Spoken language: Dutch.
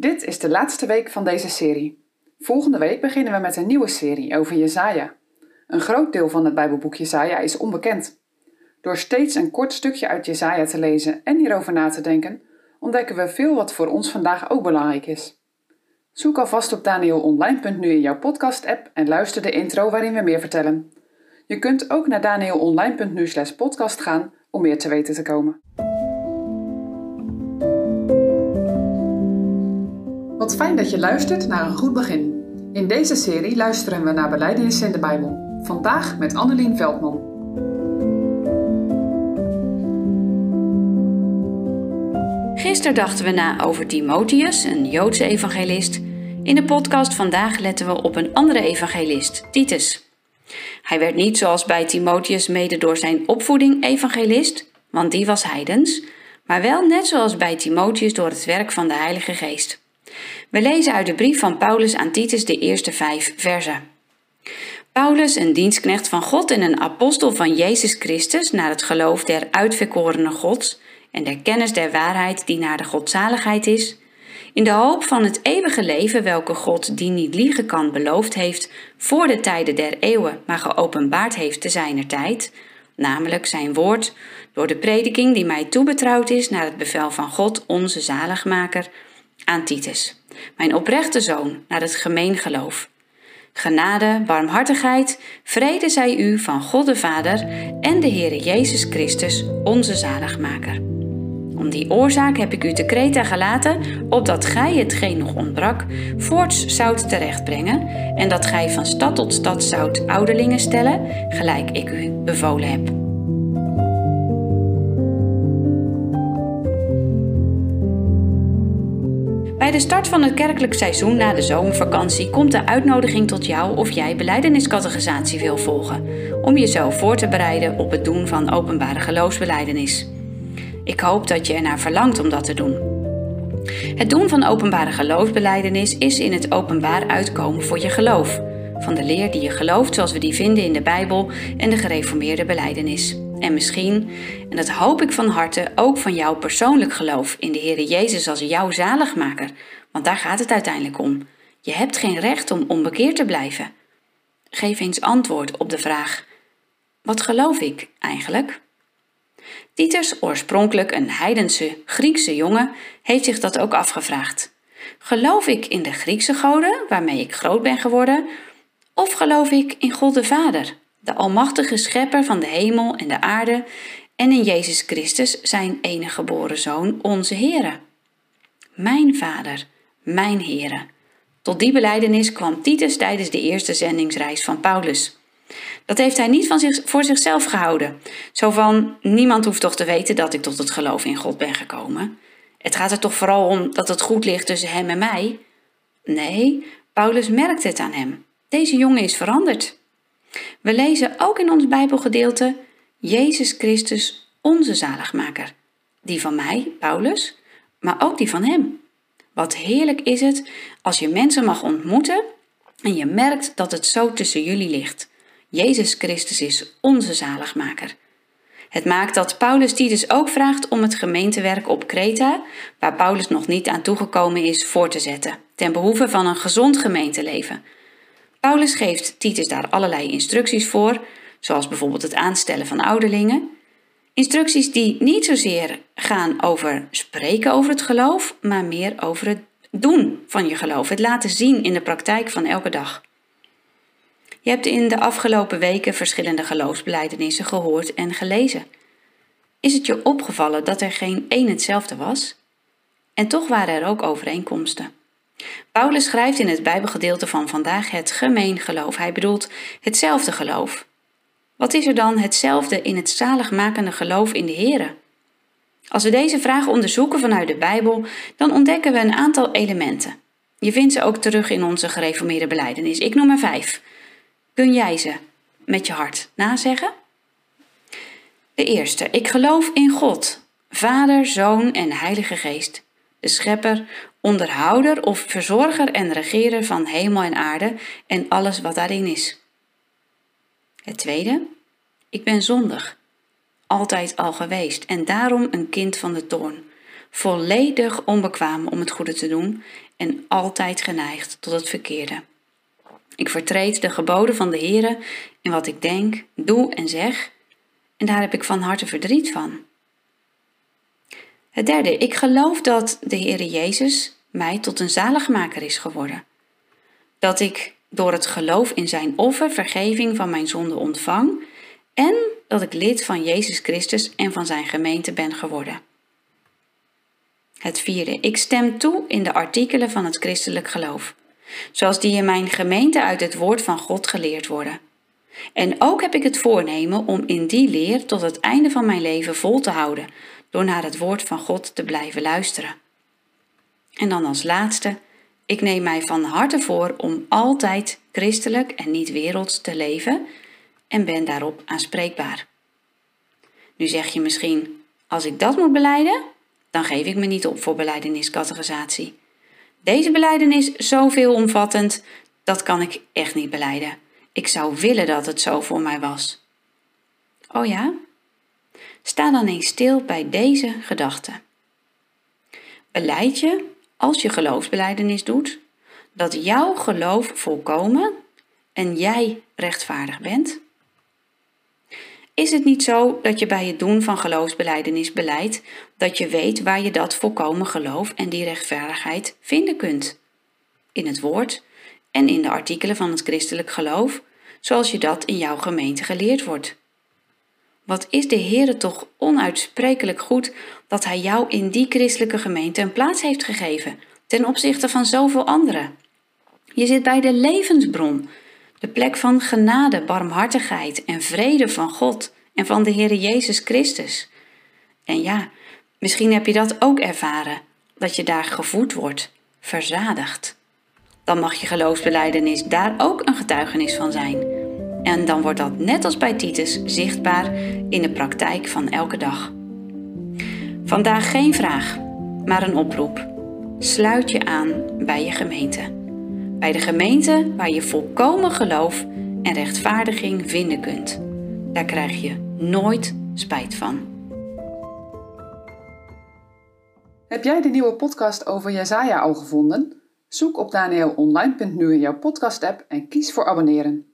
Dit is de laatste week van deze serie. Volgende week beginnen we met een nieuwe serie over Jesaja. Een groot deel van het Bijbelboek Jesaja is onbekend. Door steeds een kort stukje uit Jesaja te lezen en hierover na te denken, ontdekken we veel wat voor ons vandaag ook belangrijk is. Zoek alvast op danielonline.nu in jouw podcast-app en luister de intro waarin we meer vertellen. Je kunt ook naar danielonline.nu slash podcast gaan om meer te weten te komen. Fijn dat je luistert naar een goed begin. In deze serie luisteren we naar beleidenissen in de Bijbel. Vandaag met Annelien Veldman. Gisteren dachten we na over Timotheus, een Joodse evangelist. In de podcast vandaag letten we op een andere evangelist, Titus. Hij werd niet zoals bij Timotheus mede door zijn opvoeding evangelist, want die was heidens, maar wel net zoals bij Timotheus door het werk van de Heilige Geest. We lezen uit de brief van Paulus aan Titus de eerste vijf versen. Paulus, een dienstknecht van God en een apostel van Jezus Christus, naar het geloof der uitverkorene Gods en der kennis der waarheid die naar de godzaligheid is, in de hoop van het eeuwige leven welke God, die niet liegen kan, beloofd heeft voor de tijden der eeuwen, maar geopenbaard heeft te zijner tijd, namelijk zijn woord, door de prediking die mij toebetrouwd is naar het bevel van God, onze zaligmaker, aan Titus, mijn oprechte zoon, naar het gemeen geloof. Genade, barmhartigheid, vrede zij u van God de Vader en de Heere Jezus Christus, onze zaligmaker. Om die oorzaak heb ik u te Kreta gelaten, opdat gij hetgeen nog ontbrak, voorts zoudt terechtbrengen, en dat gij van stad tot stad zoudt ouderlingen stellen, gelijk ik u bevolen heb. Bij de start van het kerkelijk seizoen na de zomervakantie komt de uitnodiging tot jou of jij beleideniscategorisatie wil volgen, om jezelf voor te bereiden op het doen van openbare geloofsbeleidenis. Ik hoop dat je ernaar verlangt om dat te doen. Het doen van openbare geloofsbeleidenis is in het openbaar uitkomen voor je geloof, van de leer die je gelooft zoals we die vinden in de Bijbel en de gereformeerde beleidenis. En misschien, en dat hoop ik van harte, ook van jouw persoonlijk geloof in de Heer Jezus als jouw zaligmaker, want daar gaat het uiteindelijk om. Je hebt geen recht om onbekeerd te blijven. Geef eens antwoord op de vraag: wat geloof ik eigenlijk? Titus, oorspronkelijk een heidense Griekse jongen, heeft zich dat ook afgevraagd. Geloof ik in de Griekse goden, waarmee ik groot ben geworden, of geloof ik in God de Vader, de almachtige schepper van de hemel en de aarde, en in Jezus Christus, zijn enige geboren zoon, onze Heere? Mijn Vader, mijn Heere. Tot die beleidenis kwam Titus tijdens de eerste zendingsreis van Paulus. Dat heeft hij niet van zich, voor zichzelf gehouden. Zo van: niemand hoeft toch te weten dat ik tot het geloof in God ben gekomen. Het gaat er toch vooral om dat het goed ligt tussen hem en mij? Nee, Paulus merkt het aan hem. Deze jongen is veranderd. We lezen ook in ons Bijbelgedeelte Jezus Christus, onze zaligmaker. Die van mij, Paulus, maar ook die van hem. Wat heerlijk is het als je mensen mag ontmoeten en je merkt dat het zo tussen jullie ligt. Jezus Christus is onze zaligmaker. Het maakt dat Paulus Titus ook vraagt om het gemeentewerk op Kreta, waar Paulus nog niet aan toegekomen is, voor te zetten, ten behoeve van een gezond gemeenteleven. Paulus geeft Titus daar allerlei instructies voor, zoals bijvoorbeeld het aanstellen van ouderlingen. Instructies die niet zozeer gaan over spreken over het geloof, maar meer over het doen van je geloof, het laten zien in de praktijk van elke dag. Je hebt in de afgelopen weken verschillende geloofsbelijdenissen gehoord en gelezen. Is het je opgevallen dat er geen één hetzelfde was? En toch waren er ook overeenkomsten. Paulus schrijft in het Bijbelgedeelte van vandaag het gemeen geloof. Hij bedoelt hetzelfde geloof. Wat is er dan hetzelfde in het zaligmakende geloof in de Here? Als we deze vraag onderzoeken vanuit de Bijbel, dan ontdekken we een aantal elementen. Je vindt ze ook terug in onze gereformeerde beleidenis. Ik noem er vijf. Kun jij ze met je hart nazeggen? De eerste. Ik geloof in God, Vader, Zoon en Heilige Geest, de Schepper, onderhouder of verzorger en regerer van hemel en aarde en alles wat daarin is. Het tweede. Ik ben zondig, altijd al geweest en daarom een kind van de toorn. volledig onbekwaam om het goede te doen en altijd geneigd tot het verkeerde. Ik vertreed de geboden van de Heere in wat ik denk, doe en zeg, en daar heb ik van harte verdriet van. Het derde, ik geloof dat de Heere Jezus mij tot een zaligmaker is geworden. Dat ik door het geloof in zijn offer vergeving van mijn zonde ontvang en dat ik lid van Jezus Christus en van zijn gemeente ben geworden. Het vierde, ik stem toe in de artikelen van het christelijk geloof, zoals die in mijn gemeente uit het woord van God geleerd worden. En ook heb ik het voornemen om in die leer tot het einde van mijn leven vol te houden, door naar het woord van God te blijven luisteren. En dan als laatste, ik neem mij van harte voor om altijd christelijk en niet werelds te leven en ben daarop aanspreekbaar. Nu zeg je misschien, als ik dat moet beleiden, dan geef ik me niet op voor beleideniscategorisatie. Deze beleidenis is zo veelomvattend, dat kan ik echt niet beleiden. Ik zou willen dat het zo voor mij was. Oh ja? Sta dan eens stil bij deze gedachte. Beleid je, als je geloofsbeleidenis doet, dat jouw geloof volkomen en jij rechtvaardig bent? Is het niet zo dat je bij het doen van geloofsbeleidenis beleidt dat je weet waar je dat volkomen geloof en die rechtvaardigheid vinden kunt? In het woord en in de artikelen van het christelijk geloof, zoals je dat in jouw gemeente geleerd wordt. Wat is de Heere toch onuitsprekelijk goed dat Hij jou in die christelijke gemeente een plaats heeft gegeven, ten opzichte van zoveel anderen. Je zit bij de levensbron, de plek van genade, barmhartigheid en vrede van God en van de Heere Jezus Christus. En ja, misschien heb je dat ook ervaren, dat je daar gevoed wordt, verzadigd. Dan mag je geloofsbeleidenis daar ook een getuigenis van zijn. En dan wordt dat net als bij Titus zichtbaar in de praktijk van elke dag. Vandaag geen vraag, maar een oproep. Sluit je aan bij je gemeente. Bij de gemeente waar je volkomen geloof en rechtvaardiging vinden kunt. Daar krijg je nooit spijt van. Heb jij de nieuwe podcast over Jezaja al gevonden? Zoek op danielonline.nu in jouw podcast-app en kies voor abonneren.